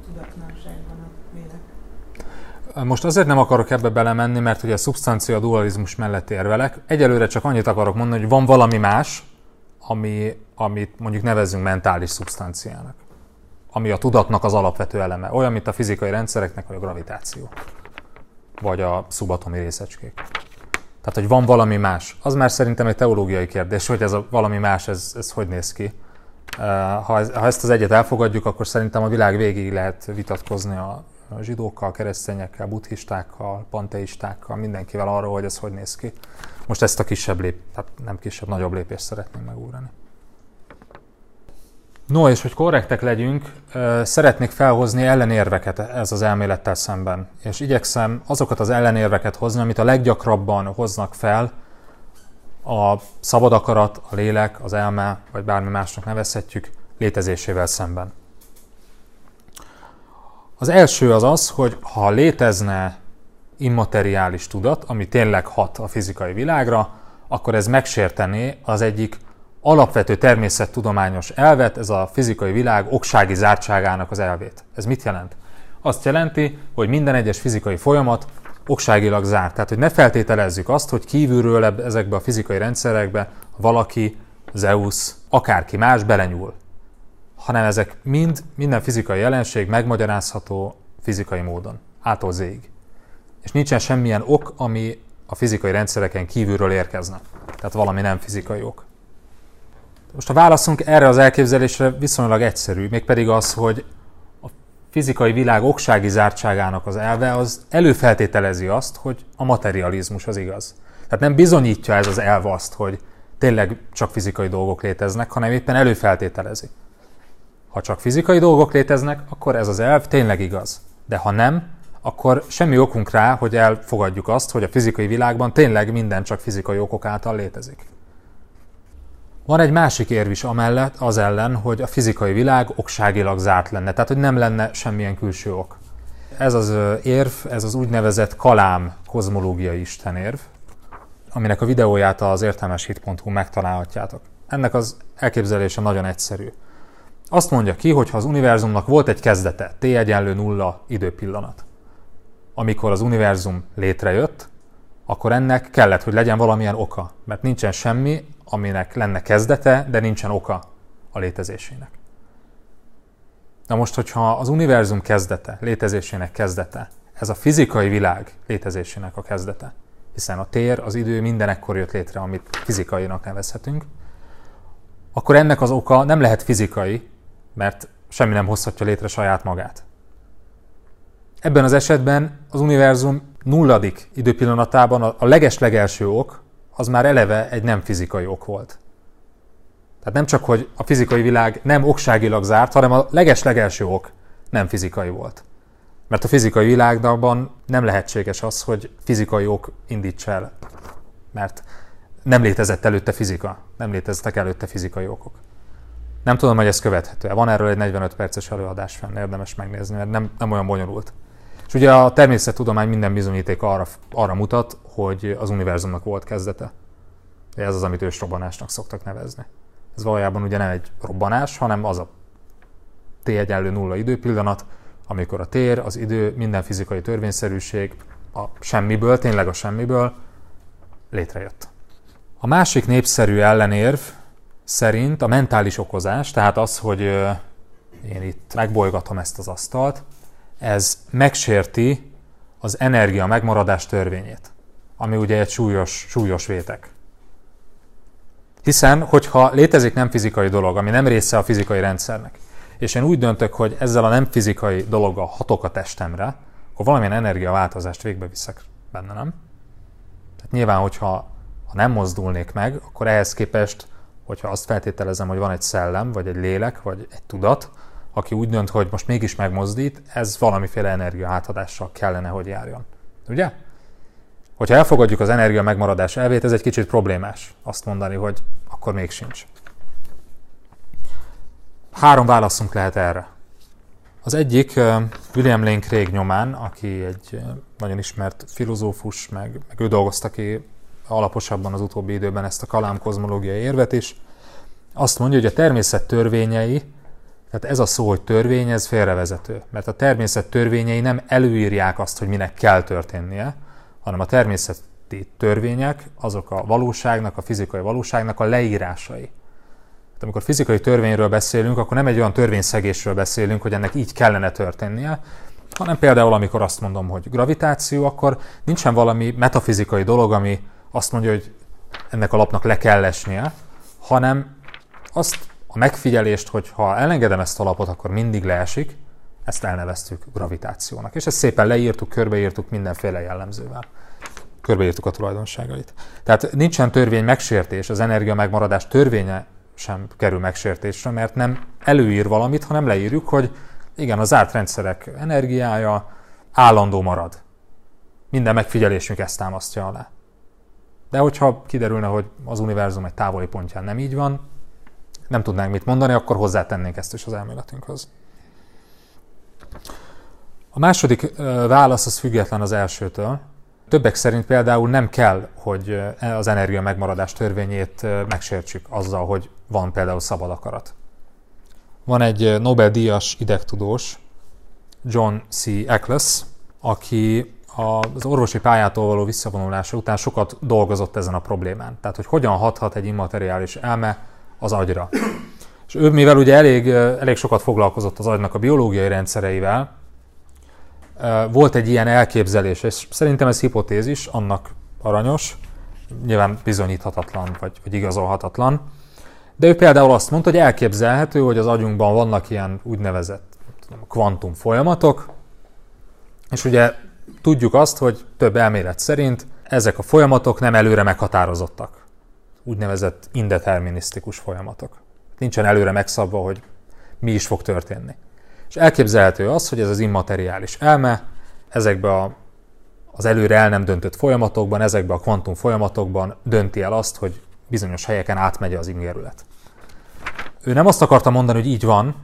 tudatlanságban a lélek. Most azért nem akarok ebbe belemenni, mert ugye a szubstancia dualizmus mellett érvelek. Egyelőre csak annyit akarok mondani, hogy van valami más, ami, amit mondjuk nevezzünk mentális szubstanciának. Ami a tudatnak az alapvető eleme. Olyan, mint a fizikai rendszereknek, vagy a gravitáció. Vagy a szubatomi részecskék. Tehát, hogy van valami más. Az már szerintem egy teológiai kérdés, hogy ez a valami más, ez, ez hogy néz ki. Ha ezt az egyet elfogadjuk, akkor szerintem a világ végig lehet vitatkozni a zsidókkal, keresztényekkel, buddhistákkal, panteistákkal, mindenkivel arról, hogy ez hogy néz ki. Most ezt a kisebb lép, tehát nem kisebb, nagyobb lépést szeretnénk megúrani. No, és hogy korrektek legyünk, szeretnék felhozni ellenérveket ez az elmélettel szemben. És igyekszem azokat az ellenérveket hozni, amit a leggyakrabban hoznak fel a szabad akarat, a lélek, az elme, vagy bármi másnak nevezhetjük, létezésével szemben. Az első az az, hogy ha létezne immateriális tudat, ami tényleg hat a fizikai világra, akkor ez megsértené az egyik alapvető természettudományos elvet, ez a fizikai világ oksági zártságának az elvét. Ez mit jelent? Azt jelenti, hogy minden egyes fizikai folyamat okságilag zárt. Tehát, hogy ne feltételezzük azt, hogy kívülről ezekbe a fizikai rendszerekbe valaki, Zeus, akárki más belenyúl. Hanem ezek mind, minden fizikai jelenség megmagyarázható fizikai módon, ától zég. És nincsen semmilyen ok, ami a fizikai rendszereken kívülről érkezne. Tehát valami nem fizikai ok. Most a válaszunk erre az elképzelésre viszonylag egyszerű, mégpedig az, hogy fizikai világ oksági zártságának az elve az előfeltételezi azt, hogy a materializmus az igaz. Tehát nem bizonyítja ez az elv azt, hogy tényleg csak fizikai dolgok léteznek, hanem éppen előfeltételezi. Ha csak fizikai dolgok léteznek, akkor ez az elv tényleg igaz. De ha nem, akkor semmi okunk rá, hogy elfogadjuk azt, hogy a fizikai világban tényleg minden csak fizikai okok által létezik. Van egy másik érv is amellett, az ellen, hogy a fizikai világ okságilag zárt lenne, tehát hogy nem lenne semmilyen külső ok. Ez az érv, ez az úgynevezett kalám kozmológiai istenérv, aminek a videóját az értelmeshit.hu megtalálhatjátok. Ennek az elképzelése nagyon egyszerű. Azt mondja ki, hogy ha az univerzumnak volt egy kezdete, t egyenlő nulla időpillanat, amikor az univerzum létrejött, akkor ennek kellett, hogy legyen valamilyen oka, mert nincsen semmi, aminek lenne kezdete, de nincsen oka a létezésének. Na most, hogyha az univerzum kezdete, létezésének kezdete, ez a fizikai világ létezésének a kezdete, hiszen a tér, az idő mindenekkor jött létre, amit fizikainak nevezhetünk, akkor ennek az oka nem lehet fizikai, mert semmi nem hozhatja létre saját magát. Ebben az esetben az univerzum nulladik időpillanatában a leges-legelső ok az már eleve egy nem fizikai ok volt. Tehát nem csak, hogy a fizikai világ nem okságilag zárt, hanem a leges-legelső ok nem fizikai volt. Mert a fizikai világban nem lehetséges az, hogy fizikai ok indíts el. Mert nem létezett előtte fizika, nem léteztek előtte fizikai okok. Nem tudom, hogy ez követhető. Van erről egy 45 perces előadás fenn, érdemes megnézni, mert nem, nem olyan bonyolult. És ugye a természettudomány minden bizonyíték arra, arra mutat, hogy az univerzumnak volt kezdete. Ez az, amit ősrobbanásnak szoktak nevezni. Ez valójában ugye nem egy robbanás, hanem az a t egyenlő nulla időpillanat, amikor a tér, az idő, minden fizikai törvényszerűség a semmiből, tényleg a semmiből létrejött. A másik népszerű ellenérv szerint a mentális okozás, tehát az, hogy én itt megbolygatom ezt az asztalt, ez megsérti az energia megmaradás törvényét, ami ugye egy súlyos, súlyos vétek. Hiszen, hogyha létezik nem fizikai dolog, ami nem része a fizikai rendszernek, és én úgy döntök, hogy ezzel a nem fizikai dologgal hatok a testemre, akkor valamilyen energiaváltozást végbe viszek benne, nem? Tehát nyilván, hogyha ha nem mozdulnék meg, akkor ehhez képest, hogyha azt feltételezem, hogy van egy szellem, vagy egy lélek, vagy egy tudat, aki úgy dönt, hogy most mégis megmozdít, ez valamiféle energia átadással kellene, hogy járjon. Ugye? Hogyha elfogadjuk az energia megmaradás elvét, ez egy kicsit problémás azt mondani, hogy akkor még sincs. Három válaszunk lehet erre. Az egyik William Lane Craig nyomán, aki egy nagyon ismert filozófus, meg, meg ő dolgozta ki alaposabban az utóbbi időben ezt a kalám kozmológiai érvet is, azt mondja, hogy a természet törvényei tehát ez a szó, hogy törvény, ez félrevezető. Mert a természet törvényei nem előírják azt, hogy minek kell történnie, hanem a természeti törvények azok a valóságnak, a fizikai valóságnak a leírásai. Tehát amikor fizikai törvényről beszélünk, akkor nem egy olyan törvényszegésről beszélünk, hogy ennek így kellene történnie, hanem például amikor azt mondom, hogy gravitáció, akkor nincsen valami metafizikai dolog, ami azt mondja, hogy ennek a lapnak le kell esnie, hanem azt a megfigyelést, hogy ha elengedem ezt a lapot, akkor mindig leesik, ezt elneveztük gravitációnak. És ezt szépen leírtuk, körbeírtuk mindenféle jellemzővel. Körbeírtuk a tulajdonságait. Tehát nincsen törvény megsértés, az energia megmaradás törvénye sem kerül megsértésre, mert nem előír valamit, hanem leírjuk, hogy igen, a zárt rendszerek energiája állandó marad. Minden megfigyelésünk ezt támasztja alá. De hogyha kiderülne, hogy az univerzum egy távoli pontján nem így van, nem tudnánk mit mondani, akkor hozzátennénk ezt is az elméletünkhöz. A második válasz az független az elsőtől. Többek szerint például nem kell, hogy az energia megmaradás törvényét megsértsük azzal, hogy van például szabad akarat. Van egy Nobel-díjas idegtudós, John C. Eccles, aki az orvosi pályától való visszavonulása után sokat dolgozott ezen a problémán. Tehát, hogy hogyan hathat egy immateriális elme az agyra. És ő, mivel ugye elég, elég sokat foglalkozott az agynak a biológiai rendszereivel, volt egy ilyen elképzelés, és szerintem ez hipotézis, annak aranyos, nyilván bizonyíthatatlan, vagy, vagy igazolhatatlan, de ő például azt mondta, hogy elképzelhető, hogy az agyunkban vannak ilyen úgynevezett kvantum folyamatok, és ugye tudjuk azt, hogy több elmélet szerint ezek a folyamatok nem előre meghatározottak. Úgynevezett indeterminisztikus folyamatok. Nincsen előre megszabva, hogy mi is fog történni. És elképzelhető az, hogy ez az immateriális elme ezekbe a, az előre el nem döntött folyamatokban, ezekbe a kvantum folyamatokban dönti el azt, hogy bizonyos helyeken átmegy az ingerület. Ő nem azt akarta mondani, hogy így van,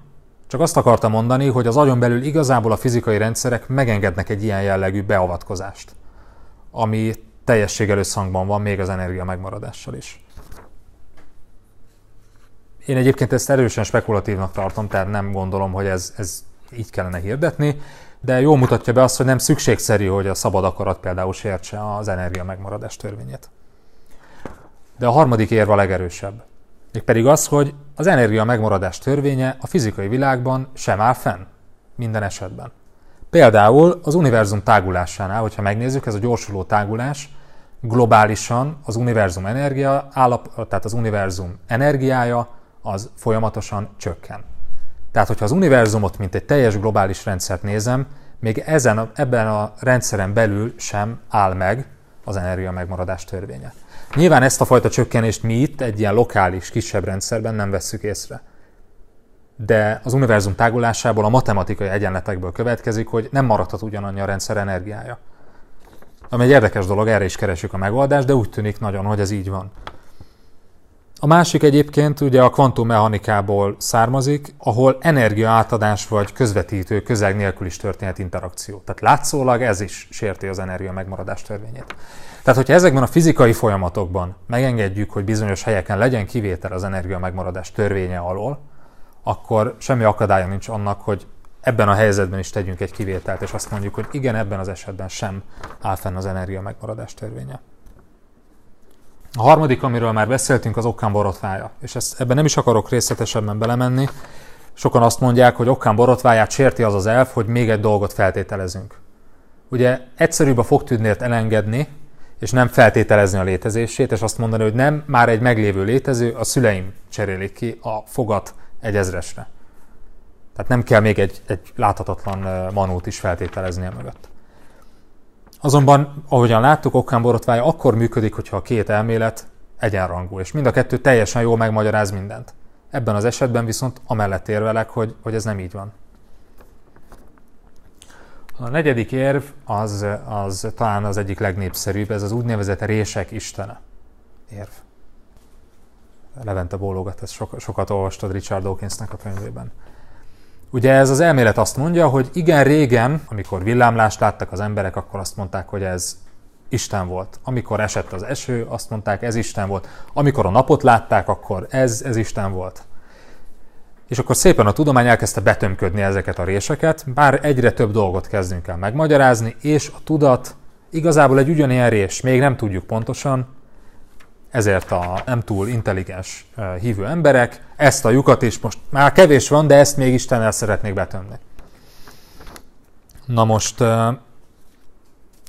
csak azt akarta mondani, hogy az agyon belül igazából a fizikai rendszerek megengednek egy ilyen jellegű beavatkozást, ami teljességgel összhangban van még az energia megmaradással is. Én egyébként ezt erősen spekulatívnak tartom, tehát nem gondolom, hogy ez, ez így kellene hirdetni, de jól mutatja be azt, hogy nem szükségszerű, hogy a szabad akarat például sértse az energia megmaradás törvényét. De a harmadik érv a legerősebb. Mégpedig az, hogy az energia megmaradás törvénye a fizikai világban sem áll fenn. Minden esetben. Például az univerzum tágulásánál, hogyha megnézzük, ez a gyorsuló tágulás globálisan az univerzum energia állap, tehát az univerzum energiája az folyamatosan csökken. Tehát, hogyha az univerzumot, mint egy teljes globális rendszert nézem, még ezen, ebben a rendszeren belül sem áll meg az energia megmaradás törvénye. Nyilván ezt a fajta csökkenést mi itt egy ilyen lokális, kisebb rendszerben nem vesszük észre. De az univerzum tágulásából, a matematikai egyenletekből következik, hogy nem maradhat ugyanannyi a rendszer energiája. Ami egy érdekes dolog, erre is keresjük a megoldást, de úgy tűnik nagyon, hogy ez így van. A másik egyébként ugye a kvantummechanikából származik, ahol energiaátadás vagy közvetítő közeg nélkül is történhet interakció. Tehát látszólag ez is sérti az energia megmaradás törvényét. Tehát, hogyha ezekben a fizikai folyamatokban megengedjük, hogy bizonyos helyeken legyen kivétel az energia megmaradás törvénye alól, akkor semmi akadálya nincs annak, hogy ebben a helyzetben is tegyünk egy kivételt, és azt mondjuk, hogy igen, ebben az esetben sem áll fenn az energia megmaradás törvénye. A harmadik, amiről már beszéltünk, az okkán borotvája. És ezt, ebben nem is akarok részletesebben belemenni. Sokan azt mondják, hogy okkán borotváját sérti az az elf, hogy még egy dolgot feltételezünk. Ugye egyszerűbb a fogtűdnért elengedni, és nem feltételezni a létezését, és azt mondani, hogy nem, már egy meglévő létező, a szüleim cserélik ki a fogat egy ezresre. Tehát nem kell még egy, egy láthatatlan manót is feltételezni a mögött. Azonban, ahogyan láttuk, Okkán borotvája akkor működik, hogyha a két elmélet egyenrangú, és mind a kettő teljesen jól megmagyaráz mindent. Ebben az esetben viszont amellett érvelek, hogy, hogy ez nem így van. A negyedik érv az, az talán az egyik legnépszerűbb, ez az úgynevezett rések istene érv. Levente bólogat, ezt sokat, sokat olvastad Richard Dawkinsnek a könyvében. Ugye ez az elmélet azt mondja, hogy igen, régen, amikor villámlást láttak az emberek, akkor azt mondták, hogy ez Isten volt. Amikor esett az eső, azt mondták, ez Isten volt. Amikor a napot látták, akkor ez, ez Isten volt. És akkor szépen a tudomány elkezdte betömködni ezeket a réseket, bár egyre több dolgot kezdünk el megmagyarázni, és a tudat igazából egy ugyanilyen rés, még nem tudjuk pontosan, ezért a nem túl intelligens hívő emberek ezt a lyukat is most már kevés van, de ezt még el szeretnék betömni. Na most,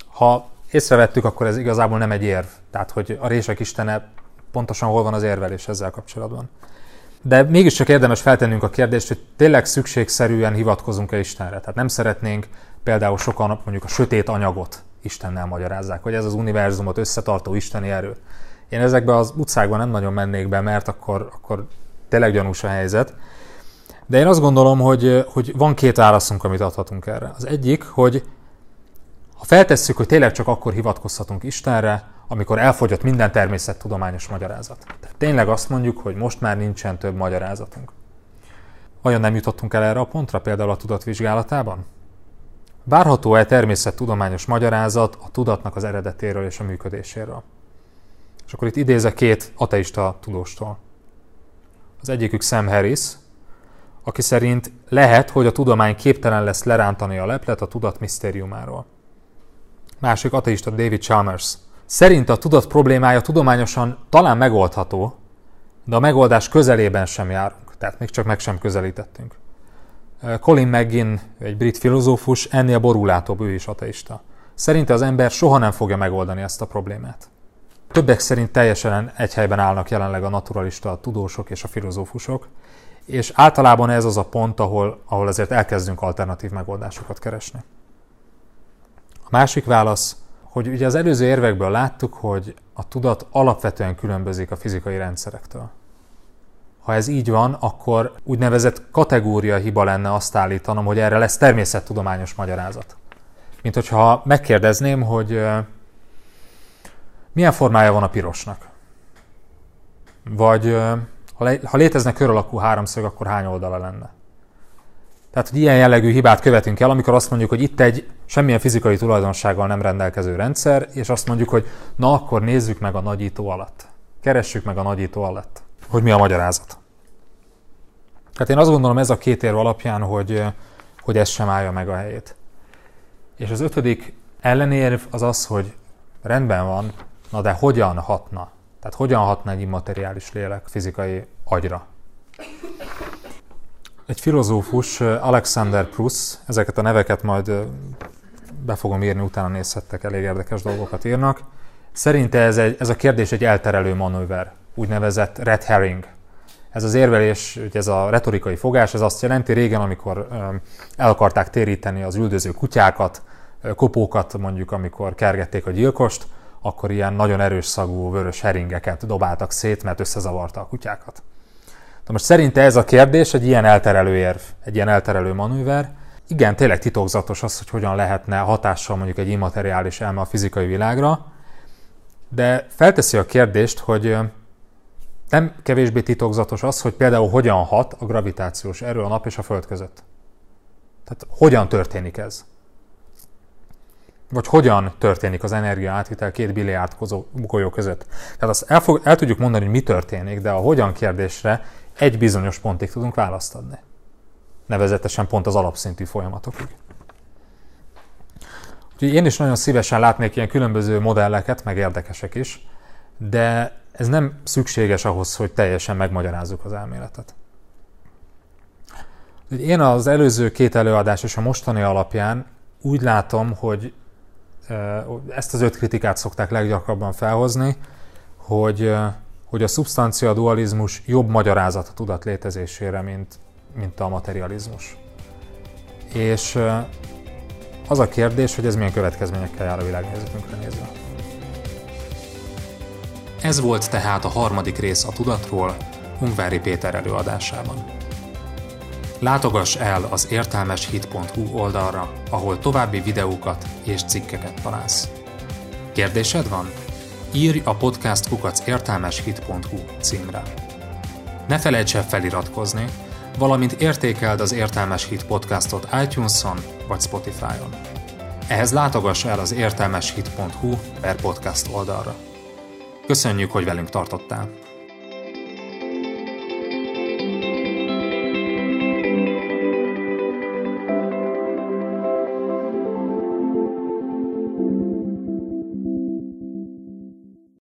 ha észrevettük, akkor ez igazából nem egy érv. Tehát, hogy a rések istene pontosan hol van az érvelés ezzel kapcsolatban. De mégiscsak érdemes feltennünk a kérdést, hogy tényleg szükségszerűen hivatkozunk-e Istenre. Tehát nem szeretnénk például sokan mondjuk a sötét anyagot Istennel magyarázzák, hogy ez az univerzumot összetartó isteni erő. Én ezekbe az utcákban nem nagyon mennék be, mert akkor, akkor tényleg gyanús a helyzet. De én azt gondolom, hogy, hogy van két válaszunk, amit adhatunk erre. Az egyik, hogy ha feltesszük, hogy tényleg csak akkor hivatkozhatunk Istenre, amikor elfogyott minden természettudományos magyarázat. Tehát tényleg azt mondjuk, hogy most már nincsen több magyarázatunk. Vajon nem jutottunk el erre a pontra, például a tudatvizsgálatában? Várható-e természettudományos magyarázat a tudatnak az eredetéről és a működéséről? És akkor itt idézek két ateista tudóstól. Az egyikük Sam Harris, aki szerint lehet, hogy a tudomány képtelen lesz lerántani a leplet a tudat misztériumáról. Másik ateista David Chalmers. Szerint a tudat problémája tudományosan talán megoldható, de a megoldás közelében sem járunk, tehát még csak meg sem közelítettünk. Colin McGinn, egy brit filozófus, ennél borulátóbb, ő is ateista. Szerinte az ember soha nem fogja megoldani ezt a problémát. Többek szerint teljesen egy helyben állnak jelenleg a naturalista, a tudósok és a filozófusok, és általában ez az a pont, ahol, ahol azért elkezdünk alternatív megoldásokat keresni. A másik válasz, hogy ugye az előző érvekből láttuk, hogy a tudat alapvetően különbözik a fizikai rendszerektől. Ha ez így van, akkor úgynevezett kategória hiba lenne azt állítanom, hogy erre lesz természettudományos magyarázat. Mint hogyha megkérdezném, hogy milyen formája van a pirosnak? Vagy ha létezne kör alakú háromszög, akkor hány oldala lenne? Tehát, hogy ilyen jellegű hibát követünk el, amikor azt mondjuk, hogy itt egy semmilyen fizikai tulajdonsággal nem rendelkező rendszer, és azt mondjuk, hogy na akkor nézzük meg a nagyító alatt. Keressük meg a nagyító alatt, hogy mi a magyarázat. Tehát én azt gondolom ez a két érv alapján, hogy, hogy ez sem állja meg a helyét. És az ötödik ellenérv az az, hogy rendben van, na de hogyan hatna? Tehát hogyan hatna egy immateriális lélek fizikai agyra? Egy filozófus, Alexander Pruss, ezeket a neveket majd be fogom írni, utána nézhettek, elég érdekes dolgokat írnak. Szerinte ez, egy, ez a kérdés egy elterelő manőver, úgynevezett red herring. Ez az érvelés, ez a retorikai fogás, ez azt jelenti régen, amikor el akarták téríteni az üldöző kutyákat, kopókat mondjuk, amikor kergették a gyilkost, akkor ilyen nagyon erős szagú vörös heringeket dobáltak szét, mert összezavarta a kutyákat. De most szerinte ez a kérdés egy ilyen elterelő érv, egy ilyen elterelő manőver. Igen, tényleg titokzatos az, hogy hogyan lehetne hatással mondjuk egy immateriális elme a fizikai világra, de felteszi a kérdést, hogy nem kevésbé titokzatos az, hogy például hogyan hat a gravitációs erő a nap és a föld között. Tehát hogyan történik ez? Vagy hogyan történik az energia átvitel két billiárd golyó között. Tehát azt el, fog, el tudjuk mondani, hogy mi történik, de a hogyan kérdésre egy bizonyos pontig tudunk választ adni. Nevezetesen pont az alapszintű folyamatokig. Úgyhogy én is nagyon szívesen látnék ilyen különböző modelleket, meg érdekesek is, de ez nem szükséges ahhoz, hogy teljesen megmagyarázzuk az elméletet. Én az előző két előadás és a mostani alapján úgy látom, hogy ezt az öt kritikát szokták leggyakrabban felhozni, hogy hogy a szubstancia dualizmus jobb magyarázat a tudat létezésére, mint, mint a materializmus. És az a kérdés, hogy ez milyen következményekkel jár a világnézetünkre nézve. Ez volt tehát a harmadik rész a tudatról Ungvári Péter előadásában. Látogass el az értelmeshit.hu oldalra, ahol további videókat és cikkeket találsz. Kérdésed van? írj a podcast kukac értelmeshit.hu címre. Ne felejts el feliratkozni, valamint értékeld az Értelmes Hit podcastot iTunes-on vagy Spotify-on. Ehhez látogass el az értelmeshit.hu per podcast oldalra. Köszönjük, hogy velünk tartottál!